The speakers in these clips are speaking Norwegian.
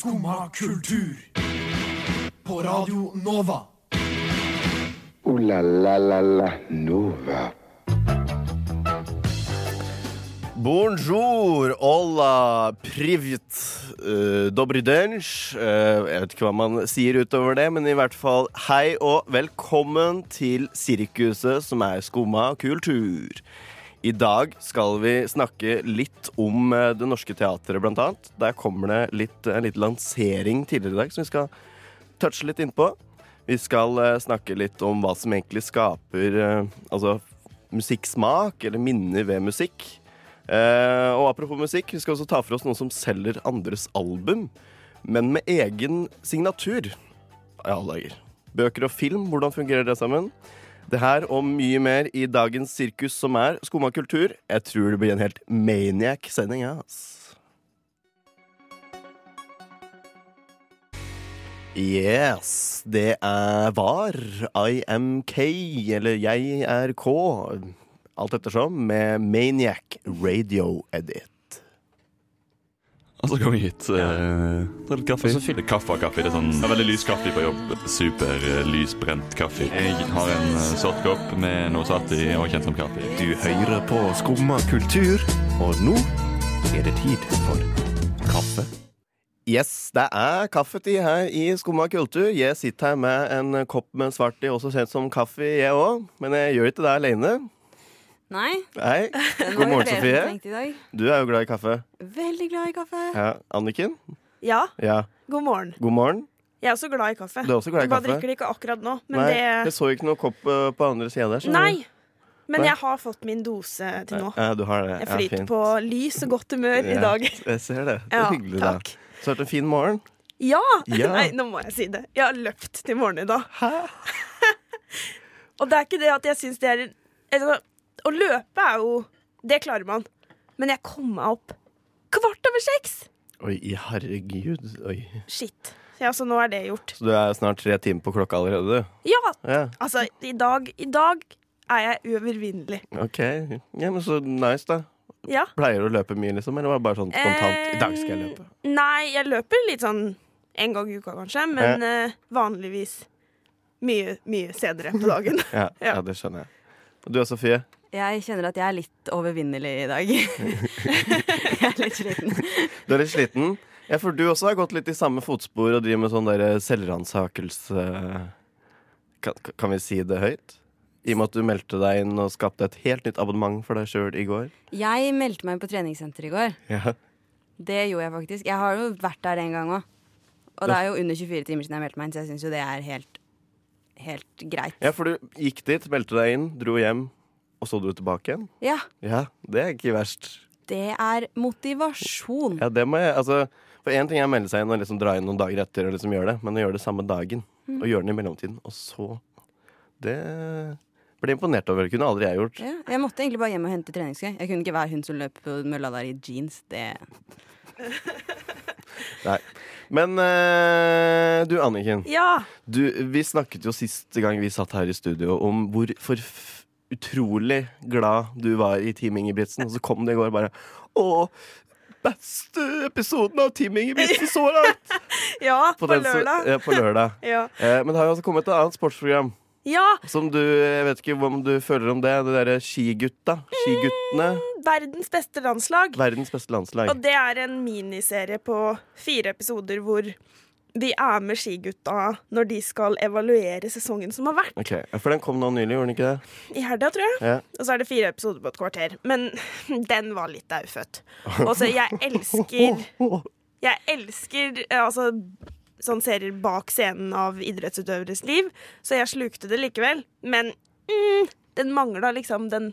Skumma kultur. På Radio Nova. O-la-la-la-la Nova. Bonjour, hola, privit, uh, dobry dench. Uh, jeg vet ikke hva man sier utover det, men i hvert fall hei og velkommen til sirkuset som er skumma kultur. I dag skal vi snakke litt om eh, Det Norske Teatret, blant annet. Der kommer det litt, en liten lansering tidligere i dag som vi skal touche litt innpå. Vi skal eh, snakke litt om hva som egentlig skaper eh, altså, musikksmak, eller minner ved musikk. Og apropos musikk, vi skal også ta for oss noen som selger andres album, men med egen signatur. Ja, alle dager. Bøker og film, hvordan fungerer det sammen? Det her og mye mer i dagens sirkus som er Skumma kultur. Jeg tror det blir en helt maniac-sending, ja. Yes, det er var. I am K, eller jeg er K. Alt ettersom, med Maniac Radio Edit. Og så kom jeg hit. Uh, ta litt kaffe. Og så fyller kaffe av kaffe. Det er sånn, det er veldig lys kaffe på jobb. Super uh, lysbrent kaffe. Jeg har en uh, sort kopp med noe satt i og kjent som kaffe. Du hører på Skumma kultur, og nå er det tid for kaffe. Yes, det er kaffetid her i Skumma kultur. Jeg sitter her med en kopp med svart i, også kjent som kaffe, jeg òg. Men jeg gjør ikke det alene. Nei. Nei. God morgen, Sofie. Du er jo glad i kaffe. Veldig glad i kaffe. Ja, Anniken? Ja, Ja. god morgen. God morgen. Jeg er også glad i kaffe. Du er også glad i jeg bare drikker det ikke akkurat nå. Men Nei, jeg så ikke noe kopp eh, på andre sida der. Nei! Men Nei. jeg har fått min dose til nå. Ja, du har det. Jeg Ja, flyter fint. på lys og godt humør i dag. Jeg ser det. Det er Ja, hyggelig, takk. da. Så har du en fin morgen. Ja! Ja. Nei, nå må jeg si det. Jeg har løpt til morgenen i dag. og det er ikke det at jeg syns det er altså, Å løpe er jo Det klarer man. Men jeg kom meg opp kvart over seks! Oi, i herregud. Oi. Shit. Ja, så nå er det gjort. Så du er snart tre timer på klokka allerede, du? Ja! Ja, Altså, i dag, i dag er jeg uovervinnelig. OK. Ja, men så nice, da. Ja. Pleier du å løpe mye, liksom? Eller var det bare sånn spontant? I dag skal jeg løpe. Eh, Nei, jeg løper litt sånn en gang i uka, kanskje. Men eh, vanligvis mye, mye senere på dagen. Ja, ja. Ja. det skjønner jeg. Og du og Sofie? Jeg kjenner at jeg er litt overvinnelig i dag. jeg er litt sliten. Du er litt sliten? Ja, for du også har gått litt i samme fotspor og driver med sånn selvransakelse kan, kan vi si det høyt? I og med at du meldte deg inn og skapte et helt nytt abonnement for deg sjøl i går. Jeg meldte meg på treningssenter i går. Ja. Det gjorde jeg faktisk. Jeg har jo vært der en gang òg. Og det er jo under 24 timer siden jeg meldte meg inn, så jeg syns jo det er helt, helt greit. ja, for du gikk dit, meldte deg inn, dro hjem, og så dro du tilbake igjen. Ja, Ja, det er ikke verst. det er motivasjon. Ja, det må jeg, altså For én ting er å melde seg inn og liksom dra inn noen dager etter, og liksom gjøre det, men å gjøre det samme dagen, og gjøre den i mellomtiden, og så Det ble imponert over. Det kunne aldri jeg gjort. Ja, jeg måtte egentlig bare hjem og hente treningsgøy Jeg kunne ikke være hun som løp på mølla der i jeans. Det Nei. Men eh, du, Anniken. Ja! Du, vi snakket jo siste gang vi satt her i studio om hvor for utrolig glad du var i Team Ingebrigtsen, og så kom det i går bare Å, beste episoden av Team Ingebrigtsen så langt! Ja, på, så- lørdag. Ja, på lørdag. Ja. Eh, men det har jo også kommet et annet sportsprogram ja! som du Jeg vet ikke om du føler om det. Det derre Skigutta. Skiguttene. Verdens beste landslag. Verdens beste landslag. Og det er en miniserie på fire episoder hvor vi er med skigutta når de skal evaluere sesongen som har vært. Ok, For den kom nå nylig, gjorde den ikke det? I helga, tror jeg. Ja. Og så er det fire episoder på et kvarter. Men den var litt daufødt. Og så jeg elsker Jeg elsker altså sånn serier bak scenen av idrettsutøveres liv, så jeg slukte det likevel. Men mm, den mangla liksom den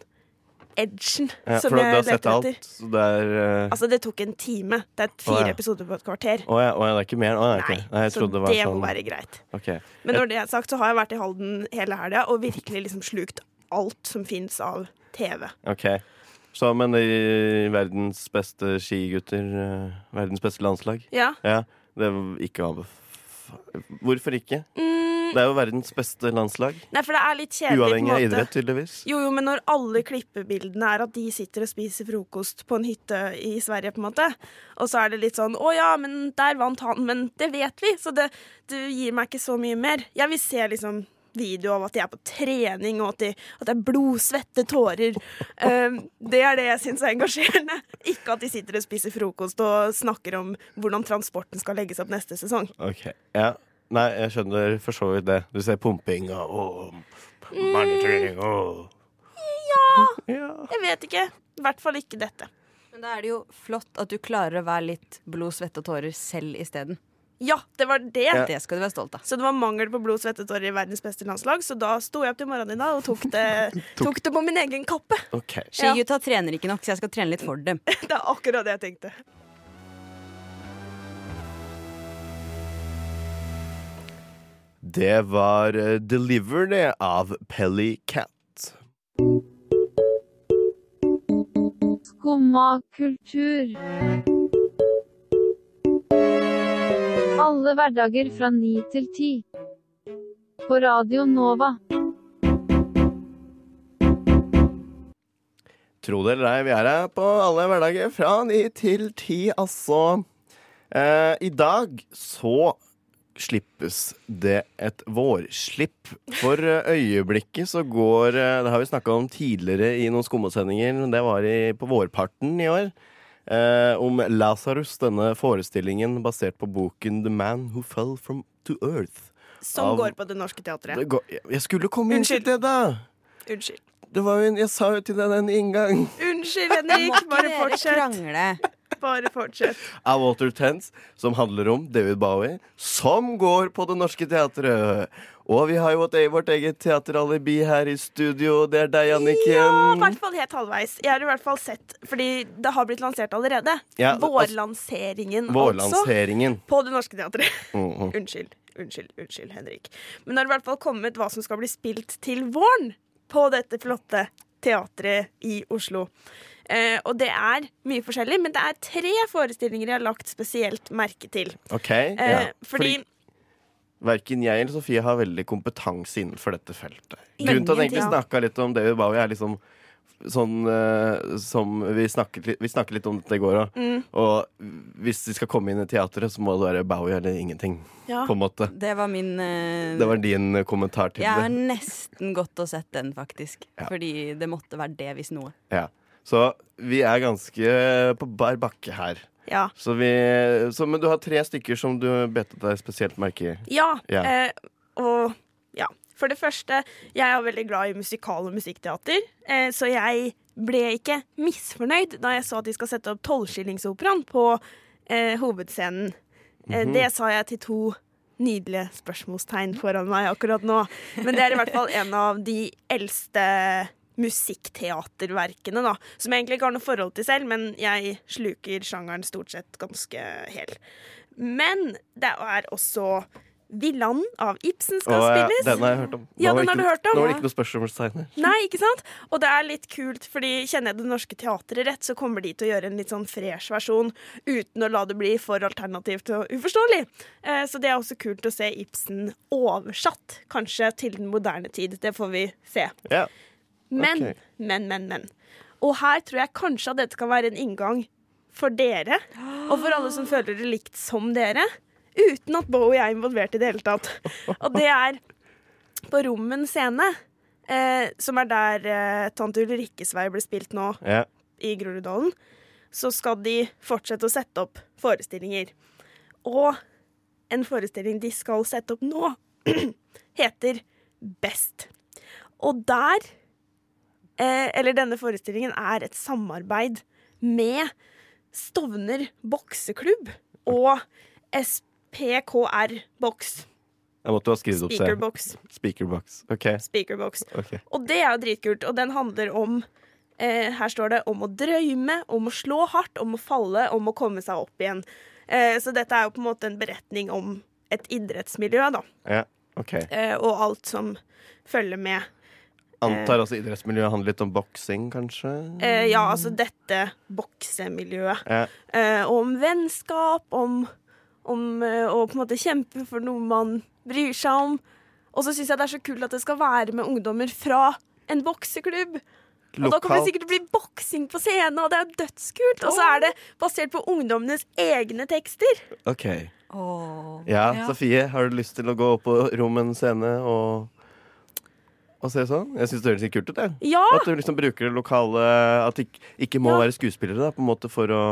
edgen Ja, som jeg alt? etter. Så det er uh... Altså, det tok en time. Det er fire Å, ja. episoder på et kvarter. Å ja, å det er ikke mer? Å. Nei, jeg så det var sånn må være greit. Okay. Men når det er sagt, så har jeg vært i Halden hele helga og virkelig liksom slukt alt som fins av TV. ok. Så, men de verdens beste skigutter, eh, verdens beste landslag Ja. Ja, det var ikke anbef... Hvorfor ikke? Mm, Det er jo verdens beste landslag. Nei, for det er litt kjedelig. Uavhengig av idrett, tydeligvis. Jo, jo, men når alle klippebildene er at de sitter og spiser frokost på en hytte i Sverige, på en måte, og så er det litt sånn 'Å ja, men der vant han', men det vet vi, så det, det gir meg ikke så mye mer. Jeg vil se liksom video av at de er på trening, og at, de, at det er blod, svette, tårer. Um, det er det jeg syns er engasjerende. Ikke at de sitter og spiser frokost og snakker om hvordan transporten skal legges opp neste sesong. Ok, ja Nei, jeg skjønner for så vidt det. Du ser pumping og og mannetrening og ja. Jeg vet ikke. I hvert fall ikke dette. Men da er det jo flott at du klarer å være litt blod, svette og tårer selv isteden. Ja, det var det. Det skal du være stolt av. Så det var mangel på blod, svette, tårer i verdens beste landslag, så da sto jeg opp til morgenen i dag og tok det, tok det på min egen kappe. Okay. Skigutta trener ikke nok, så jeg skal trene litt for dem. Det er akkurat det jeg tenkte. Det var Deliverne Deliver, det, av Pelly Cat. Skumma kultur. Alle hverdager fra ni til ti. På Radio Nova. Tro det eller ei, vi er her på alle hverdager fra ni til ti, altså. Eh, I dag så slippes det et vårslipp. For eh, øyeblikket så går eh, Det har vi snakka om tidligere i noen skummasendinger, det var i, på vårparten i år. Eh, om Lasarus, denne forestillingen basert på boken The Man Who Fell From To Earth. Som Av- går på Det Norske Teatret. Det går, jeg skulle komme inn til det, da! Unnskyld. Det var jo en, jeg sa jo til deg den inngang. Unnskyld, Henrik. Bare fortsett. krangle. Bare fortsett. av Walter Tense, som handler om David Bowie, som går på Det Norske Teatret. Og vi har jo vårt, e- eget teateralibi her i studio. Det er deg, Anniken. Ja, i hvert fall helt halvveis. Jeg har i hvert fall sett, fordi det har blitt lansert allerede. Ja, vårlanseringen, Vårlanseringen, altså. På Det Norske Teatret. Mhm. Unnskyld, unnskyld, unnskyld, Henrik. Men det har i hvert fall kommet hva som skal bli spilt til våren på dette flotte teatret i Oslo. Eh, og det er mye forskjellig, men det er tre forestillinger jeg har lagt spesielt merke til. OK. Eh, ja. fordi Verken jeg eller Sofie har veldig kompetanse innenfor dette feltet. Grunnen til at jeg egentlig snakka litt om David Bowie, er liksom sånn uh, som vi snakket, vi snakket litt om dette i går òg. Mm. Og hvis de skal komme inn i teatret, så må det være Bowie eller ingenting. Ja. På en måte. Det var min uh, Det var din eh, kommentar til Jeg har nesten gått og sett den, faktisk. Ja. Fordi det måtte være det, hvis noe. Ja. Så vi er ganske på bar bakke her. Ja. Så vi, så, men du har tre stykker som du bet deg spesielt merke i. Ja. Ja. Eh, og ja. For det første, jeg er veldig glad i musikal og musikkteater, eh, så jeg ble ikke misfornøyd da jeg så at de skal sette opp Tolvskillingsoperaen på eh, hovedscenen. Eh, Mhm. Det sa jeg til to nydelige spørsmålstegn foran meg akkurat nå. Men det er i hvert fall en av de eldste musikkteaterverkene, da. Som jeg egentlig ikke har noe forhold til selv, men jeg sluker sjangeren stort sett ganske hel. Men det er også Villand av Ibsen skal Åh, ja, spilles. den har jeg hørt om. Ja, Nå var den har du hørt om. Nå var det ikke noe spørsmålstegn her. Nei, ikke sant? Og det er litt kult, fordi kjenner jeg Det Norske Teatret rett, så kommer de til å gjøre en litt sånn fresh versjon uten å la det bli for alternativt og uforståelig. Eh, så det er også kult å se Ibsen oversatt, kanskje til den moderne tid. Det får vi se. Ja. Men, okay. men, men, men. Og her tror jeg kanskje at dette kan være en inngang for dere, og for alle som føler det likt som dere, uten at Bowie er involvert i det hele tatt. Og det er på Rommen scene, eh, som er der eh, Tante Ulrikkes vei ble spilt nå yeah. i Groruddalen, så skal de fortsette å sette opp forestillinger. Og en forestilling de skal sette opp nå, heter Best. Og der eh, Eller denne forestillingen er et samarbeid med Stovner bokseklubb og SPKR Boks. Jeg måtte ha skrevet opp. Speakerbox. Speakerbox. OK. Speakerbox. Okay. Og det er jo dritkult, og den handler om eh, Her står det om å drømme, om å slå hardt, om å falle, om å komme seg opp igjen. Eh, så dette er jo på en måte en beretning om et idrettsmiljø, da. Ja, Okay. Eh, og alt som følger med. Antar altså idrettsmiljøet handler litt om boksing, kanskje? Eh, ja, altså dette boksemiljøet. Ja. Eh, og om vennskap, om, om eh, å på en måte kjempe for noe man bryr seg om. Og så syns jeg det er så kult at det skal være med ungdommer fra en bokseklubb. Og da kommer det sikkert til å bli boksing på scenen, og det er dødskult. Og så er det basert på ungdommenes egne tekster. Ok. Oh. Ja, Ja. Sofie, har du lyst til å gå opp på Rommen scene og, og se sånn? Jeg syns det høres litt kult ut, jeg. Ja! At du liksom bruker det lokale At det ikke, ikke må Ja. være skuespillere, da, på en måte for å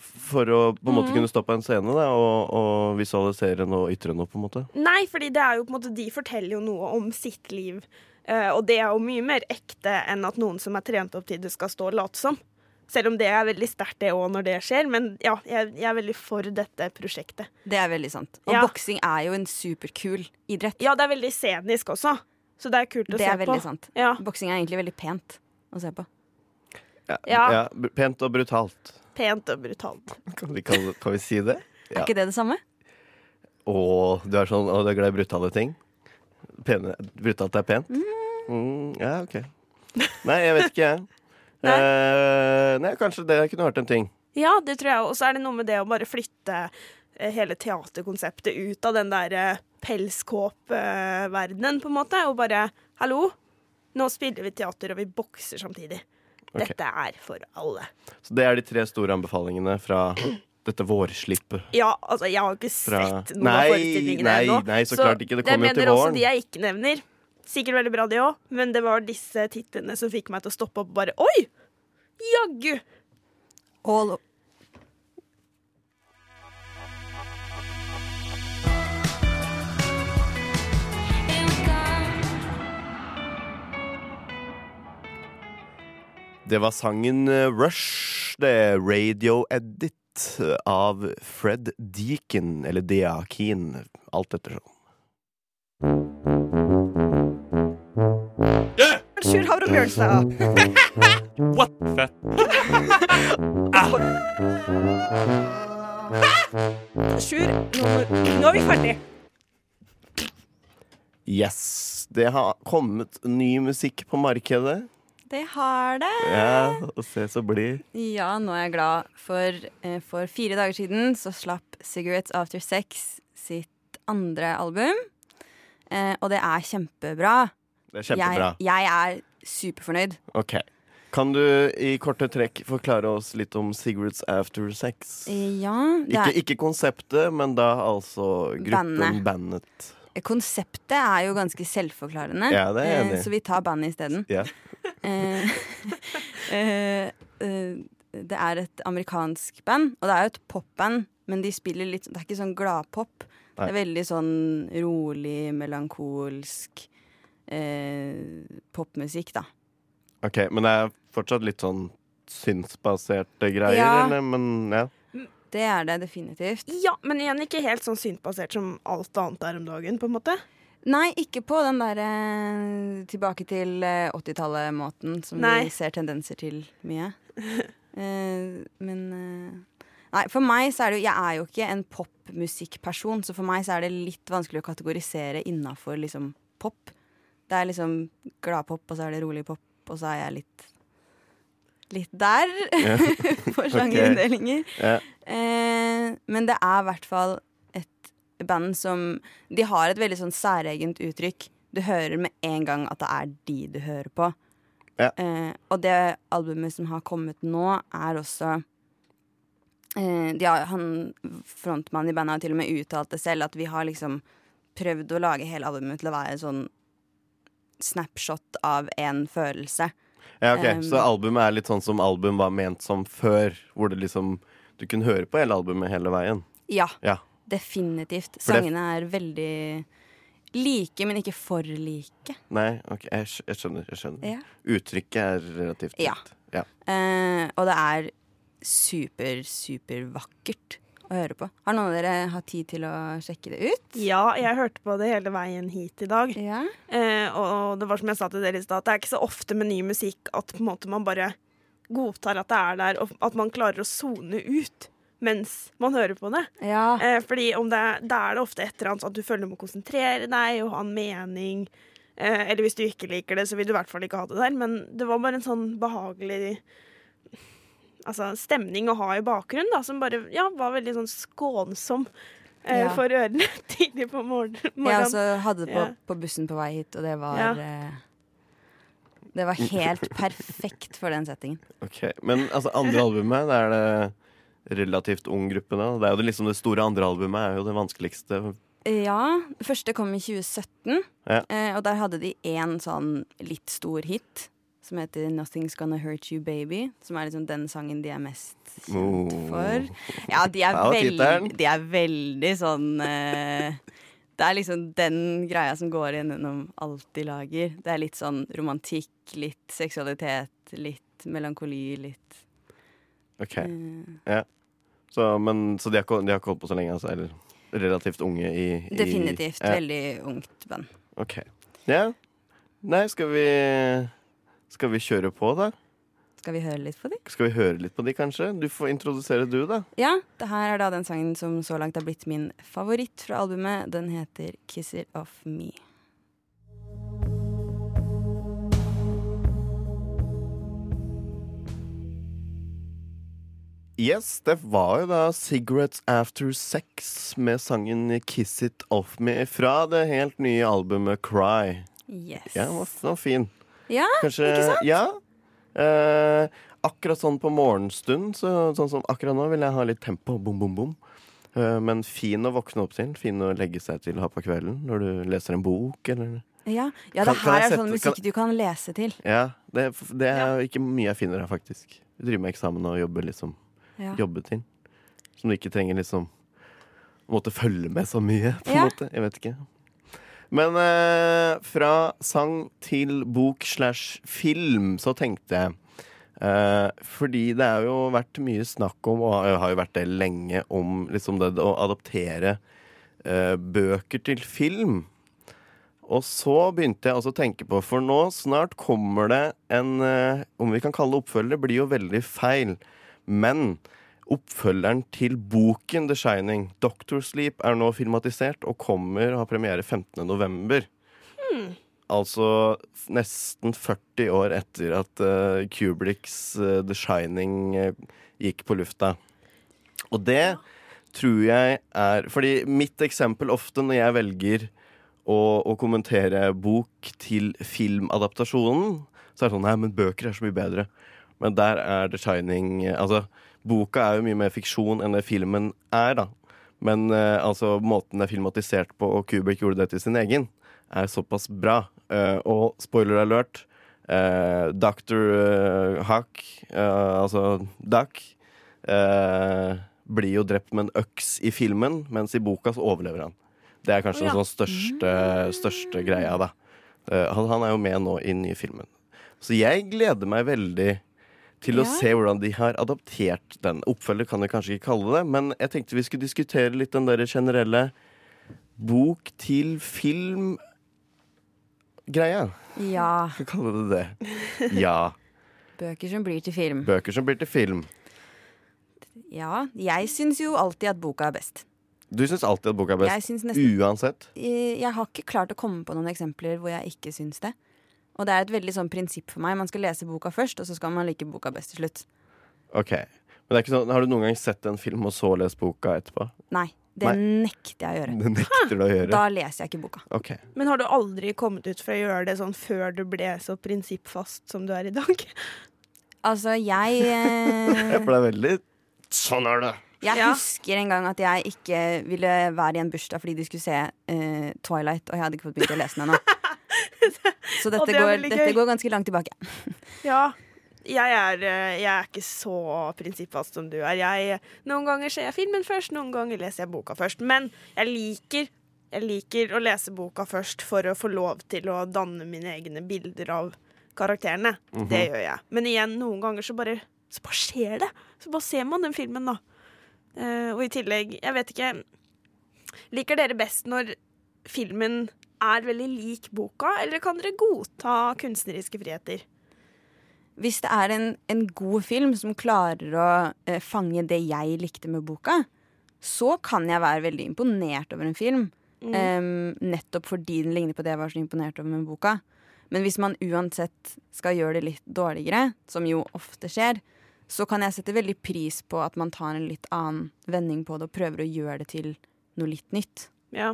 For å på en måte mm. kunne stå på en scene da, og, og visualisere noe og ytre noe, på en måte. Nei, fordi det er jo på en måte de forteller jo noe om sitt liv. Uh, og det er jo mye mer ekte enn at noen som er trent opp til det, skal stå og late som. Selv om det er veldig sterkt det òg når det skjer. Men ja, jeg, jeg er veldig for dette prosjektet. Det er veldig sant. Og Ja. boksing er jo en superkul idrett. Ja, det er veldig scenisk også. Så det er kult å Det se er veldig sant. Ja. Boksing er egentlig veldig pent å se på. Ja, Ja. ja Pent og brutalt. Pent og brutalt. Kan vi, kan, kan vi si det? Er ikke det det samme? Å, du er sånn, å, du er glad i brutale ting? Pene, brutalt er pent? Mm, ja, OK. Nei, jeg vet ikke, jeg. Nei. Eh, nei, kanskje det kunne vært en ting. Ja, det tror jeg. Og så er det noe med det å bare flytte hele teaterkonseptet ut av den der eh, pelskåpverdenen, på en måte. Og bare Hallo, nå spiller vi teater, og vi bokser samtidig. Okay. Dette er for alle. Så det er de tre store anbefalingene fra dette vårslippet. Ja, altså, jeg har ikke ikke Fra- sett nei, av Nei, forestillingene nei, ennå. nei, så klart ikke. Det kommer jo jeg til mener også de jeg ikke nevner. Sikkert veldig bra, de òg, men det var disse titlene som fikk meg til å stoppe opp og bare Oi! Jaggu! All Det var sangen eh, Rush, det er Radio Edit eh, av Fred Deakin, eller Deakin, alt ettersom. Sjur Havre Bjørnstad. What? Fett. Sjur, nå er vi ferdig. Yes, det har kommet ny musikk på markedet. Det har det. Ja, og se så blid. Ja, nå er jeg glad, for eh, for fire dager siden så slapp Cigarettes After Sex sitt andre album. Eh, og det er kjempebra. Det er kjempebra. Jeg, jeg er superfornøyd. Ok. Kan du i korte trekk forklare oss litt om Cigarettes After Sex? Ja, det Ikke, er, ikke konseptet, men da altså gruppen, Bandet. konseptet er jo ganske selvforklarende. Ja, eh, så vi tar bandet isteden. Ja. Eh, eh, eh, det er et amerikansk band, og det er jo et popband, men de spiller litt Det er ikke sånn gladpop. Det er veldig sånn rolig, melankolsk eh, popmusikk, da. Ok, Men det er fortsatt litt sånn synsbaserte greier, Ja. eller? Men ja. Det er det definitivt. Ja, men igjen ikke helt sånn syntbasert som alt annet er om dagen, på en måte. Nei, ikke på den derre tilbake til eh, 80-tallet-måten som Nei. vi ser tendenser til mye. Eh, men eh, Nei, for meg så er det jo Jeg er jo ikke en popmusikkperson, så for meg så er det litt vanskelig å kategorisere innafor liksom pop. Det er liksom gladpop, og så er det rolig pop, og så er jeg litt Litt der for sjangerinndelingen. Ja. Eh, men det er i hvert fall band som De har et veldig sånn særegent uttrykk. Du hører med en gang at det er de du hører på. Ja. Eh, og det albumet som har kommet nå, er også eh, de har, han, Frontmannen i bandet har til og med uttalt det selv, at vi har liksom prøvd å lage hele albumet til å være sånn snapshot av en følelse. ja, ok. Um, Så albumet er litt sånn som album var ment som før, hvor det liksom Du kunne høre på hele albumet hele veien. Ja, Ja. Definitivt. Sangene er veldig like, men ikke for like. Nei, ok, jeg, skj- jeg skjønner. jeg skjønner Ja. Uttrykket er relativt Ja. likt. Ja. Eh, og det er super, super vakkert å høre på. Har noen av dere hatt tid til å sjekke det ut? Ja, jeg hørte på det hele veien hit i dag. Ja. Eh, og det var som jeg sa til dere i stad, det er ikke så ofte med ny musikk at på en måte man bare godtar at det er der, og at man klarer å sone ut mens man hører på det. Ja. Eh, fordi om det, da er det ofte et eller annet sånn at du føler du må konsentrere deg og ha en mening. Eh, eller hvis du ikke liker det, så vil du i hvert fall ikke ha det der. Men det var bare en sånn behagelig altså, stemning å ha i bakgrunnen, da, som bare ja, var veldig sånn skånsom. eh, Ja. for ørene tidlig på morgenen. Ja, så hadde det på, Ja. på bussen på vei hit, og det var Ja. eh, Det var helt perfekt for den settingen. Ok, Men altså, andre albumet, det er det relativt ung gruppe da. Det er jo det, liksom det store andre albumet er jo det vanskeligste. Ja, det første kom i 2017, Ja. eh, og der hadde de én sånn litt stor hit. Som heter 'Nothing's Gonna Hurt You Baby'. Som er liksom den sangen de er mest kjent Oh. for. Ja, de er, Der veld, de er veldig sånn eh, Det er liksom den greia som går gjennom alt de lager. Det er litt sånn romantikk, litt seksualitet, litt melankoli, litt Ok, ja Så, men, så de, har, ikke- de har ikke holdt på så lenge, altså? Eller relativt unge i, i Definitivt ja. veldig ungt band. Ok. Ja. Nei, skal vi Skal vi kjøre på, da? Skal vi høre litt på de? Skal vi høre litt på de, kanskje? Du får introdusere du, da. Ja, det her er da den sangen som så langt har blitt min favoritt fra albumet. Den heter Kisser of Off Me'. Yes, det var jo da Cigarettes After Sex med sangen 'Kiss It Off Me' fra det helt nye albumet Cry. Yes. Ja, den var, den var fin. Ja, Kanskje ikke sant? Ja. Eh, akkurat sånn på morgenstund, så, sånn som akkurat nå, vil jeg ha litt tempo. Bom, bom, bom. Eh, men fin å våkne opp til. Fin å legge seg til å ha på kvelden når du leser en bok, eller Ja, ja det kan her er sånn musikk kan- du kan lese til. Ja, det, det er ikke mye jeg finner her, faktisk. Jeg driver med eksamen og jobber liksom Ja. jobbe til. Som du ikke trenger liksom måtte følge med så mye, på en Ja. måte. Jeg vet ikke. Men eh, fra sang til bok slash film, så tenkte jeg eh, Fordi det har jo vært mye snakk om, og har- jo vært det lenge, om liksom det å adoptere eh, bøker til film. Og så begynte jeg også å tenke på, for nå snart kommer det en eh, Om vi kan kalle det oppfølger, blir jo veldig feil. Men oppfølgeren til boken The Shining, Doctor Sleep, er nå filmatisert og kommer og har premiere 15.11. Altså nesten 40 år etter at uh, Kubricks uh, The Shining uh, gikk på lufta. Og det tror jeg er Fordi mitt eksempel ofte når jeg velger å, å kommentere bok til filmadaptasjonen, så er det sånn Nei, men bøker er så mye bedre. Men der er The Shining eh, Altså, boka er jo mye mer fiksjon enn det filmen er, da. Men eh, altså, måten det er filmatisert på, og Kubrick gjorde det til sin egen, er såpass bra. Eh, og spoiler alert uh, Dr. eh, Huck, eh, altså Duck, eh, blir jo drept med en øks i filmen, mens i boka så overlever han. Det er kanskje oh, ja. den sånn største, største greia, da. Eh, han, han er jo med nå i den nye filmen. Så jeg gleder meg veldig til å Ja. se hvordan de har adoptert den. Oppfølger kan jeg kanskje ikke kalle det, men jeg tenkte vi skulle diskutere litt den der generelle bok til film-greia. Ja. Skal kalle det det? Ja. Bøker som blir til film. Bøker som blir til film. Ja, jeg syns jo alltid at boka er best. Du syns alltid at boka er best, Jeg nesten uansett. Eh, Jeg har ikke klart å komme på noen eksempler hvor jeg ikke syns det. Og det er et veldig sånn prinsipp for meg. Man skal lese boka først, og så skal man like boka best til slutt. Ok. Men det er ikke sånn, Har du noen gang sett en film og så lest boka etterpå? Nei, det nekter jeg å gjøre. Det nekter du å gjøre. Da leser jeg ikke boka. Okay. Men har du aldri kommet ut for å gjøre det sånn før du ble så prinsippfast som du er i dag? Altså, jeg eh, det er veldig Sånn er det. Jeg Ja. husker en gang at jeg ikke ville være i en bursdag fordi de skulle se eh, Twilight, og jeg hadde ikke fått begynt å lese den ennå. Så dette, det går, dette går ganske langt tilbake. Ja. Jeg er, eh, jeg er ikke så prinsippfast som du er. Jeg, noen ganger ser jeg filmen først, noen ganger leser jeg boka først. Men jeg liker, jeg liker å lese boka først for å få lov til å danne mine egne bilder av karakterene. Det gjør jeg. Men igjen, noen ganger så bare, så bare skjer det. Så bare ser man den filmen, da. Uh, og i tillegg, jeg vet ikke Liker dere best når filmen er veldig lik boka, eller kan dere godta kunstneriske friheter? Hvis det er en, en god film som klarer å eh, fange det jeg likte med boka, så kan jeg være veldig imponert over en film. em, nettopp fordi den ligner på det jeg var så imponert over med boka. Men hvis man uansett skal gjøre det litt dårligere, som jo ofte skjer, så kan jeg sette veldig pris på at man tar en litt annen vending på det og prøver å gjøre det til noe litt nytt. Ja.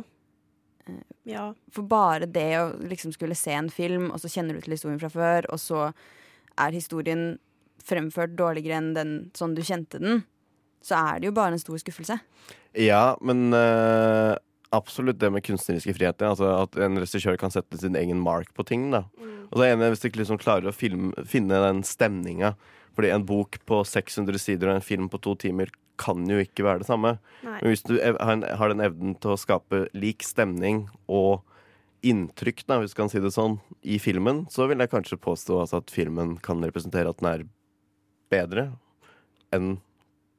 Ja. For bare det å liksom skulle se en film, og så kjenner du til historien fra før, og så er historien fremført dårligere enn den sånn du kjente den, så er det jo bare en stor skuffelse. Ja, men uh, absolutt det med kunstneriske friheter. Altså at en regissør kan sette sin egen mark på ting. da Og ene er hvis du ikke liksom klarer å film, finne den stemninga. Fordi en bok på 600 sider og en film på to timer kan jo ikke være det samme. Nei. Men hvis du har, den evnen til å skape lik stemning og inntrykk, da, hvis du kan si det sånn, i filmen, så vil jeg kanskje påstå altså, at filmen kan representere at den er bedre enn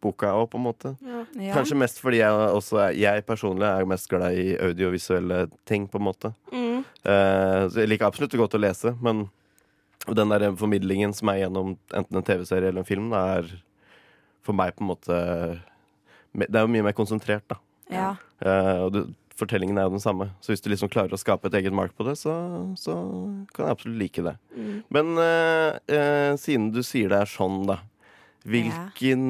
boka òg, på en måte. Ja. Ja. Kanskje mest fordi jeg også er, jeg personlig er mest glad i audiovisuelle ting, på en måte. Mm. Eh, så jeg liker absolutt godt å lese, men den der formidlingen som er gjennom enten en TV-serie eller en film, da, er for meg på en måte Det er jo mye mer konsentrert, da. Ja. Uh, og du, fortellingen er jo den samme. Så hvis du liksom klarer å skape et eget mark på det, så, så kan jeg absolutt like det. Mm. Men uh, uh, siden du sier det er sånn, da. Hvilken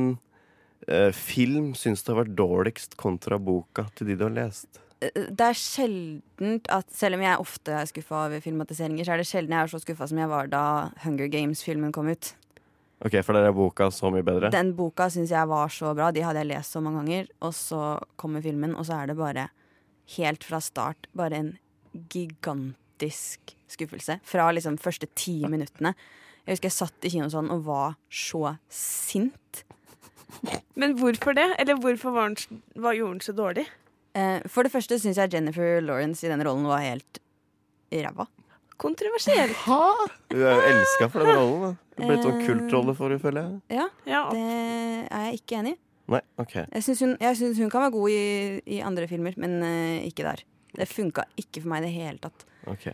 eh, film syns du har vært dårligst kontra boka til de du har lest? Det er sjeldent at selv om jeg ofte er skuffa over filmatiseringer, så er det sjelden jeg er så skuffa som jeg var da Hunger Games-filmen kom ut. Ok, For der er boka så mye bedre? Den boka syns jeg var så bra. De hadde jeg lest så mange ganger. Og så kommer filmen, og så er det bare helt fra start bare en gigantisk skuffelse. Fra liksom første ti minuttene. Jeg husker jeg satt i kino sånn og var så sint. Men hvorfor det? Eller hvorfor var den, var, gjorde den så dårlig? Eh, for det første syns jeg Jennifer Lawrence i den rollen var helt ræva. Kontroversiell. Du er jo elska for den rollen. Det ble blitt sånn Eh. kultrolle for henne, føler jeg. Ja, Ja. det er jeg ikke enig i. Nei, ok Jeg syns hun, jeg synes hun kan være god i, i andre filmer, men eh, ikke der. Det funka ikke for meg i det hele tatt. Ok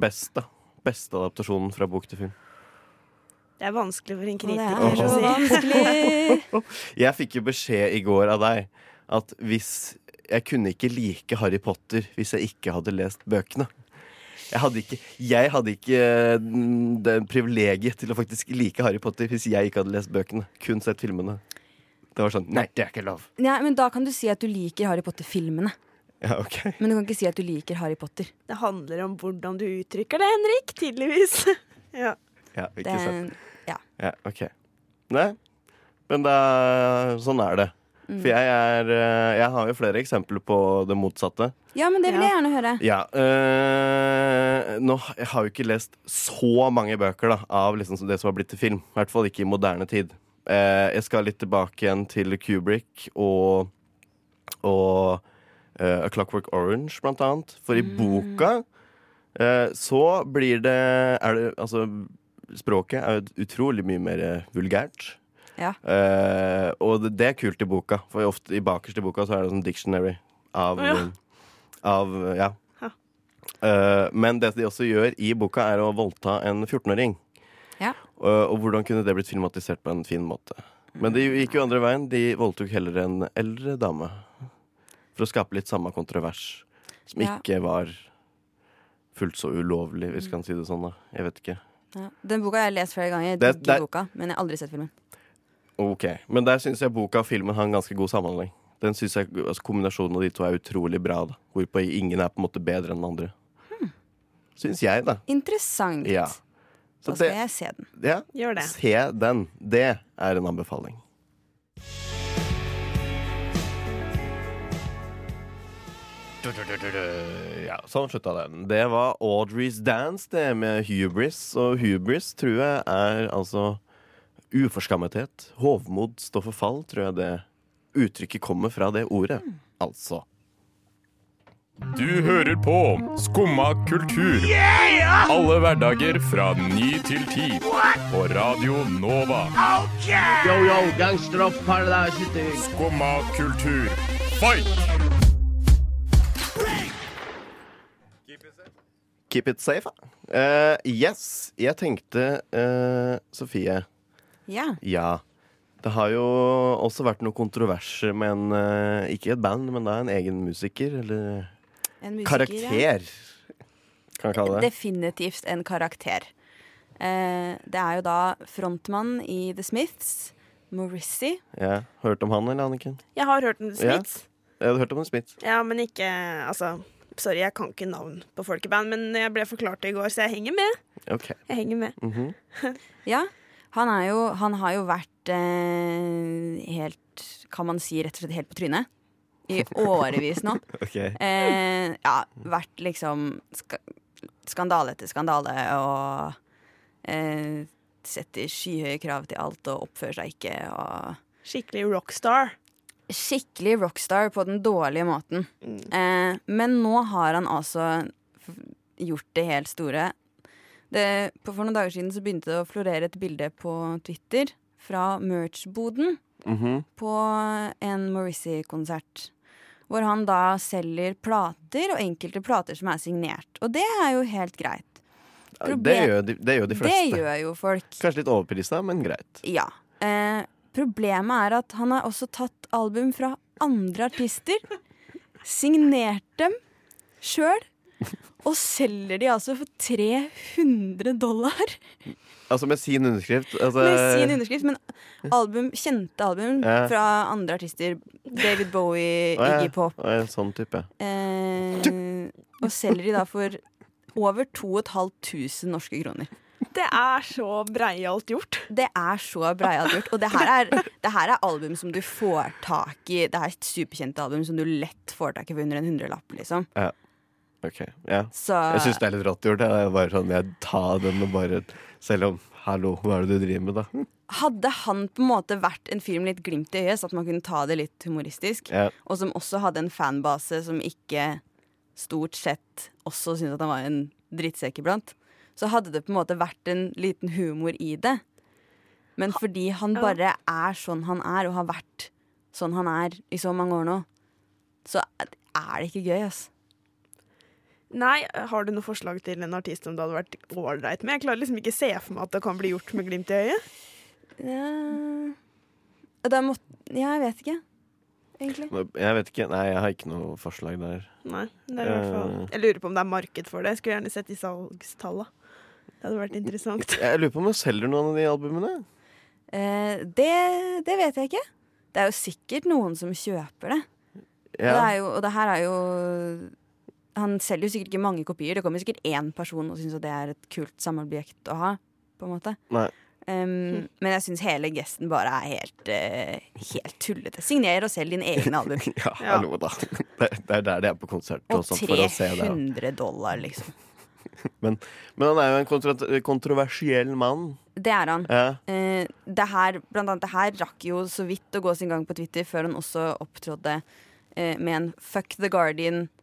Best, da. Beste adaptasjonen fra bok til film. Det er vanskelig for en Og det kritiker er så å si. vanskelig. Jeg fikk jo beskjed i går av deg at hvis Jeg kunne ikke like Harry Potter hvis jeg ikke hadde lest bøkene. Jeg hadde ikke, jeg hadde ikke mm, det privilegiet til å faktisk like Harry Potter hvis jeg ikke hadde lest bøkene. Kun sett filmene. Det var sånn Nei, det er ikke lov. Nei, men da kan du si at du liker Harry Potter-filmene. Ja, ok Men du kan ikke si at du liker Harry Potter. Det handler om hvordan du uttrykker det, Henrik. Tydeligvis. ja. Ja, ikke sant. ja. Ja, ok Nei, men da, sånn er det. Mm. For jeg er eh, Jeg har jo flere eksempler på det motsatte. ja, men det vil jeg gjerne høre. Ja, øh, nå, Jeg har jo ikke lest så mange bøker da av liksom det som har blitt til film. I hvert fall ikke i moderne tid. Eh, jeg skal litt tilbake igjen til Kubrick og, og uh, A Clockwork Orange, blant annet. For i boka eh, så blir det, er det Altså, språket er jo utrolig mye mer vulgært. Ja. Uh, og det, det er kult i boka, for ofte i bakerst i boka så er det sånn dictionary av ja. Av, ja. Eh, men det de også gjør i boka, er å voldta en 14-åring. Ja. Uh, og hvordan kunne det blitt filmatisert på en fin måte? Men det gikk jo andre veien. De voldtok heller en eldre dame. For å skape litt samme kontrovers. Som Ja. ikke var fullt så ulovlig, hvis vi kan si det sånn. da Jeg vet ikke. Ja. Den boka har jeg lest flere ganger. Det- Digger boka, men jeg har aldri sett filmen. Ok, Men der syns jeg boka og filmen har en ganske god samhandling. Den synes jeg, altså Kombinasjonen av de to er utrolig bra. da Hvorpå ingen er på en måte bedre enn den andre. Syns jeg, da. Interessant. Ja. Så Da skal det, jeg se den. ja, Gjør det. se den. Det er en anbefaling. Ja, sånn slutta den. Det var Audrey's Dance, det med hubris. Og hubris tror jeg er altså uforskammethet. Hovmod står for fall, tror jeg det uttrykket kommer fra det ordet. Altså. Du hører på Skumma kultur. Alle hverdager fra ny til ti. På Radio Nova. Yo, yo, gangsteropp, paradise, Skumma kultur, fight! Keep it safe. Eh, yes, jeg tenkte uh, Sofie Ja. Ja. Det har jo også vært noe kontroverser med en eh, Ikke et band, men da en egen musiker. Eller En musiker, karakter, kan jeg kalle det. Definitivt en karakter. Eh, det er jo da frontmann i The Smiths, Morrissey. Ja. Hørt om han eller, Anniken? Jeg har hørt om The Smiths. Jeg hadde hørt om Smith. Ja, men ikke Altså, sorry, jeg kan ikke navn på folkeband, men jeg ble forklart det i går, så jeg henger med. Okay. Jeg henger med. Mhm. Ja, han, er jo, han har jo vært eh, helt Kan man si rett og slett helt på trynet. I årevis nå. Ok. Eh, ja, vært liksom sk skandale etter skandale og eh, setter skyhøye krav til alt og oppfører seg ikke og Skikkelig rockstar. Skikkelig rockstar på den dårlige måten. Eh, men nå har han altså gjort det helt store. Det, på, for noen dager siden så begynte det å florere et bilde på Twitter fra merch-boden Mhm. på en Morrissey-konsert. Hvor han da selger plater, og enkelte plater som er signert. Og det er jo helt greit. Det, gjør de, det gjør de fleste. Det gjør jo folk. Kanskje litt overprisa, men greit. Ja. Eh, problemet er at han har også tatt album fra andre artister, signert dem sjøl, og selger de altså for 300 dollar Altså med sin underskrift. Altså, med sin underskrift. Men album, kjente album Ja. fra andre artister, David Bowie, ja. Iggy Pop, Å, ja, sånn type. eh, og selger de da for over 2500 norske kroner. Det er så breialt gjort. Det er så breialt gjort. Og det her, er, det her er album som du får tak i. Det er et superkjent album som du lett får tak i for under en hundrelapp, liksom. Ok, ja. Så Jeg syns det er litt rått gjort. Jeg, er bare sånn, jeg tar den og bare Selv om Hallo, hva er det du driver med, da? hadde han på en måte vært en fyr med litt glimt i øyet, så at man kunne ta det litt humoristisk, Ja. og som også hadde en fanbase som ikke stort sett også syntes at han var en drittsekk iblant, så hadde det på en måte vært en liten humor i det. Men fordi han bare er sånn han er, og har vært sånn han er i så mange år nå, så er det ikke gøy, ass. Nei, har du noe forslag til en artist som det hadde vært ålreit med? Jeg klarer liksom ikke se for meg at det kan bli gjort med glimt i øyet. Ja, da må, ja jeg vet ikke, egentlig. Jeg vet ikke. Nei, jeg har ikke noe forslag der. Nei, det er i hvert fall Eh. Jeg lurer på om det er marked for det. Jeg skulle gjerne sett de salgstallene. Det hadde vært interessant. Jeg lurer på om jeg selger noen av de albumene. Eh, det, det vet jeg ikke. Det er jo sikkert noen som kjøper det. Og, det er jo, og det her er jo Han selger jo sikkert ikke mange kopier. Det kommer sikkert én person og syns det er et kult samleobjekt å ha. På en måte Nei. um, Men jeg syns hele gesten bare er helt, uh, helt tullete. Signer og selg din egen album. Ja, hallo, da. Det, det er der de er på konsert og Og sånt, for å se 300 dollar, liksom. Men han er jo en kontro kontroversiell mann. Det er han. Ja. Uh, det her, blant annet det her rakk jo så vidt å gå sin gang på Twitter før han også opptrådte uh, med en Fuck the Guardian-T-skjørte.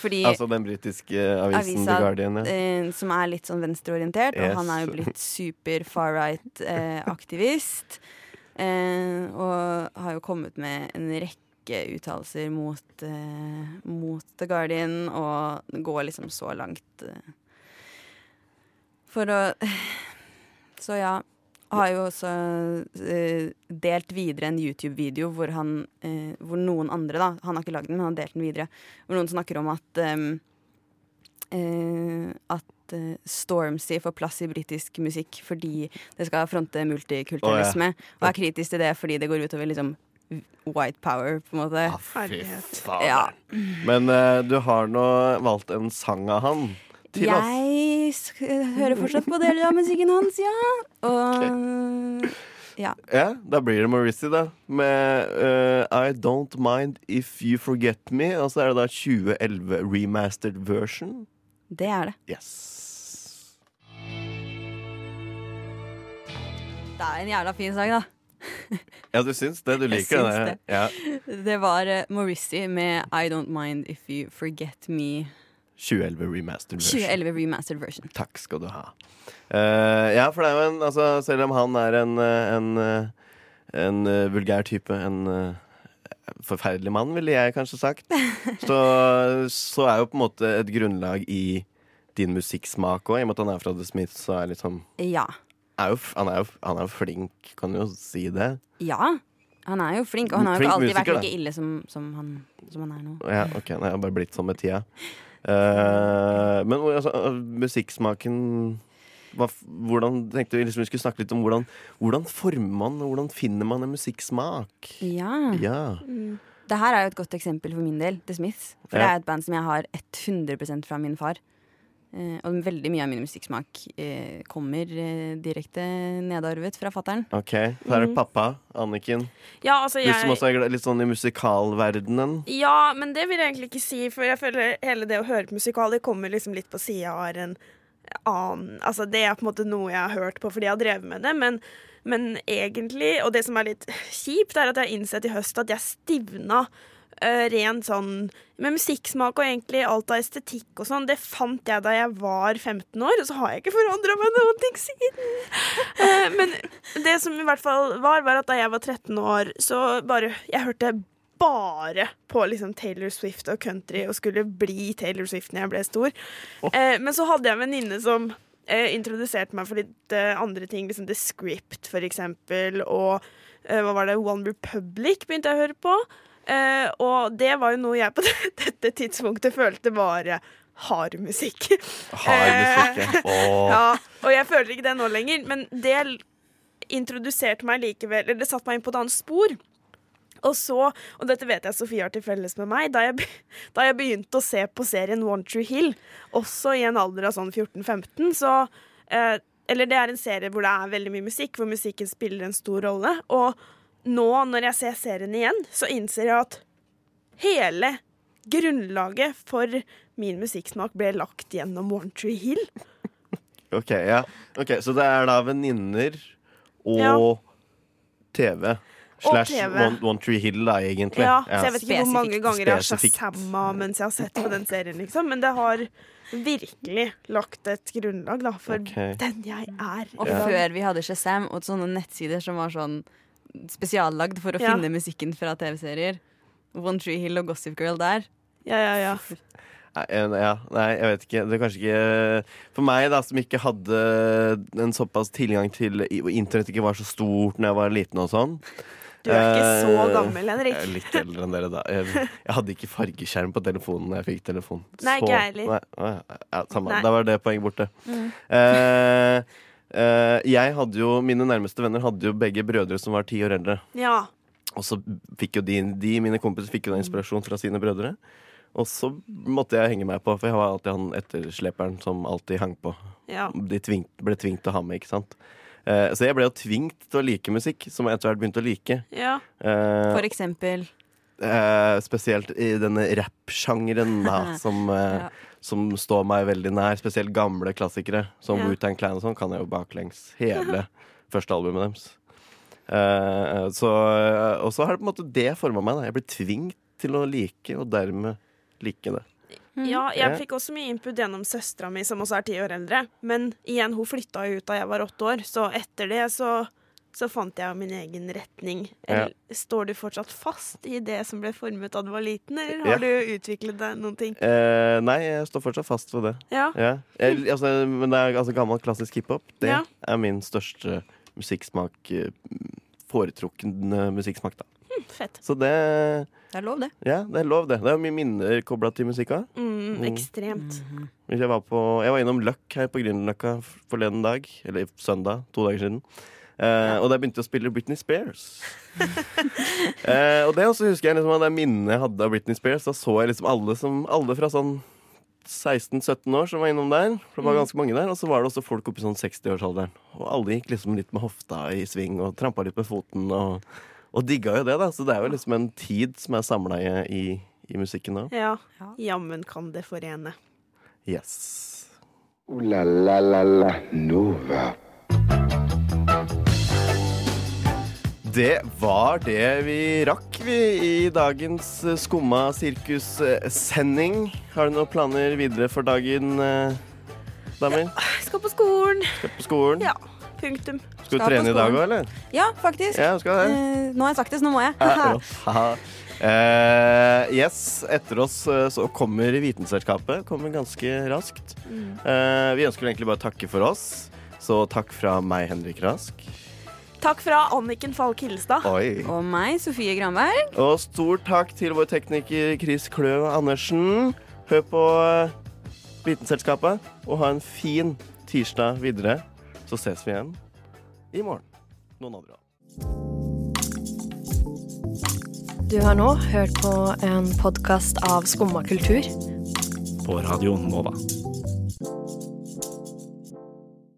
Fordi Altså den britiske avisen The Guardian. Ja. eh, som er litt sånn venstreorientert, Yes. og han er jo blitt super far right-aktivist. Eh, og har jo kommet med en rekke uttalelser mot, eh, mot The Guardian, og går liksom så langt eh, for å Så ja. Har jo også eh, delt videre en YouTube-video hvor han eh, Hvor noen andre, da Han har ikke lagd den, men han har delt den videre. Hvor noen snakker om at ehm, eh, At eh, Stormzy får plass i britisk musikk fordi det skal fronte multikulturalisme. Og er kritisk til det fordi det går utover liksom white power, på en måte. Ah, fy faen. Ja. Men eh, du har nå valgt en sang av han til oss. Jeg hører fortsatt på deler av musikken hans, ja. Og ja. Ja, da blir det Morrissey, da. Med uh, I Don't Mind If You Forget Me. Og så er det da 2011 remastered version. Det er det. Yes. Det er en jævla fin sang, da. Ja, du syns det? Du liker syns det. Ja. Det var uh, Morrissey med I Don't Mind If You Forget Me 2011 remastered version. 2011 remastered version. Takk skal du ha. Uh, ja, for det er jo en altså, Selv om han er en, eh, en, eh, en vulgær type, en forferdelig mann, ville jeg kanskje sagt, så, så er jo på en måte et grunnlag i din musikksmak òg, i og med at han er fra The Smith, så er liksom Ja. er jo, han, er jo, han er jo flink, kan du jo si det. Ja. Han er jo flink, og han har jo ikke alltid musiker, vært like ille som, som, han, som han er nå. Ja, ok, Han er bare blitt sånn med tida. Eh, men altså, musikksmaken hva, hvordan tenkte vi liksom vi skulle snakke litt om hvordan, hvordan former man og hvordan finner man en musikksmak? Ja. Ja. Det her er jo et godt eksempel for min del, The Smiths. For Ja. det er et band som jeg har 100% fra min far. Eh, og veldig mye av min musikksmak eh, kommer eh, direkte nedarvet fra fattern. Ok, Så er det pappa, Anniken. Ja, altså Du som også er litt sånn i musikalverdenen. Ja, men det vil jeg egentlig ikke si, for jeg føler hele det å høre på musikal, det kommer liksom litt på sida av en annen Altså, det er på en måte noe jeg har hørt på fordi jeg har drevet med det, men, men egentlig Og det som er litt kjipt, er at jeg har innsett i høst at jeg stivna eh, rent sånn med musikksmak og egentlig alt av estetikk og sånn. Det fant jeg da jeg var 15 år, og så har jeg ikke forandra meg noen ting siden. Uh, men det som i hvert fall var, var at da jeg var 13 år, så bare Jeg hørte bare på liksom Taylor Swift og country og skulle bli Taylor Swift når jeg ble stor. Eh, men så hadde jeg en venninne som introduserte meg for litt andre ting. Liksom The Script, for eksempel. Og hva var det? One Republic begynte jeg å høre på. Eh, og det var jo noe jeg på dette tidspunktet følte var eh, hard musikk. Hard musikk, ja. Eh, ja. Og jeg føler ikke det nå lenger, men det introduserte meg likevel Eller det satte meg inn på et annet spor. Og så, og dette vet jeg Sofie har til felles med meg, da jeg, da jeg begynte å se på serien One True Hill, også i en alder av sånn 14-15, så eh, Eller det er en serie hvor det er veldig mye musikk, hvor musikken spiller en stor rolle. Og nå, når jeg ser serien igjen, så innser jeg at hele grunnlaget for min musikksmak ble lagt gjennom One Tree Hill. Ok, ja. Okay, Så det er da venninner og Ja. TV. Slash One, One Tree Hill, da, egentlig. Ja, så jeg vet ikke hvor mange ganger jeg har shazamma mens jeg har sett på den serien, liksom. Men det har virkelig lagt et grunnlag da, for okay. den jeg er. Og Ja. før vi hadde Shazam og sånne nettsider som var sånn spesiallagd for å Ja. finne musikken fra TV-serier. One Tree Hill og Gossip Girl der. Ja, ja, ja. Ja, nei, jeg vet ikke. Det er kanskje ikke For meg, da, som ikke hadde en såpass tilgang til Internett ikke var så stort når jeg var liten og sånn. Du er ikke så Eh, gammel, Henrik. Jeg er litt eldre enn dere, da. Jeg, jeg hadde ikke fargeskjerm på telefonen da jeg fikk telefon. Nei, ikke jeg heller. Ja, samme. Nei. Da var det poenget borte. Mm. Eh, jeg hadde jo Mine nærmeste venner hadde jo begge brødre som var ti år eldre. Ja. Og så fikk jo de, de mine kompiser fikk jo da inspirasjon fra sine brødre. Og så måtte jeg henge meg på, for jeg var alltid han ettersleperen som alltid hang på. ja. De tvingt, ble tvunget til å ha med, ikke sant. Eh, så jeg ble jo tvunget til å like musikk, som jeg etter hvert begynte å like. ja. Eh, For eksempel. eh, spesielt i denne rap-sjangeren, da, som, eh, Ja. Som står meg veldig nær. Spesielt gamle klassikere, som Ja. Wu-Tang Clan og sånn, kan jeg jo baklengs hele første albumet deres. Uh, så, og så har det på en måte det forma meg. Da. Jeg ble tvunget til å like, og dermed like det. ja, Ja. jeg fikk også mye input gjennom søstera mi, som også er ti år eldre. Men igjen, hun flytta jo ut da jeg var åtte år, så etter det så, så fant jeg min egen retning. Eller, Står du fortsatt fast i det som ble formet da du var liten, eller har Ja. du utviklet deg noen ting? Eh, nei, jeg står fortsatt fast ved det. Ja. Ja. Jeg, altså, men det er altså gammel klassisk hiphop. Det Ja. er min største musikksmak. eh, Foretrukne musikksmak, da. Fett. Så det Det er lov, det. Ja, det er lov, det. Det er mye minner kobla til musikka. Mm, Mm. ekstremt. Jeg var, på, jeg var innom Løkk her på Grünerløkka forleden dag. Eller søndag, to dager siden. Eh, Og jeg begynte å spille Britney Spears. eh, og det også husker jeg liksom, det minnet jeg hadde av Britney Spears. Da så jeg liksom alle, som, alle fra sånn 16-17 år som var innom der. For det var Mm. ganske mange der Og så var det også folk oppe i sånn 60-årsalderen. Og alle gikk liksom litt med hofta i sving og trampa litt med foten. Og, og digga jo det, da. Så det er jo liksom en tid som er samla i, i, i musikken da. Ja. Ja. Jammen kan det forene. Yes. Uh, la la la la Nova. Det var det vi rakk, vi, i dagens eh, Skumma sirkus-sending. Har du noen planer videre for dagen, eh, damer? Ja, skal på skolen. Skal på skolen? Ja. Punktum. Skal du trene i dag òg, eller? Ja, faktisk. Ja, skal det. Eh, nå har jeg sagt det, så nå må jeg. Ja. Eh, yes, etter oss uh, så kommer Vitenselskapet. Kommer ganske raskt. Eh, vi ønsker egentlig bare å takke for oss. Så takk fra meg, Henrik Rask. Takk fra Anniken Falk Hillestad. Oi. Og meg, Sofie Granberg. Og stor takk til vår tekniker Chris Kløv Andersen. Hør på eh, Vitenselskapet, og ha en fin tirsdag videre. Så ses vi igjen i morgen. Noen andre. Du har nå hørt på en podkast av Skumma kultur. På Radio Nova.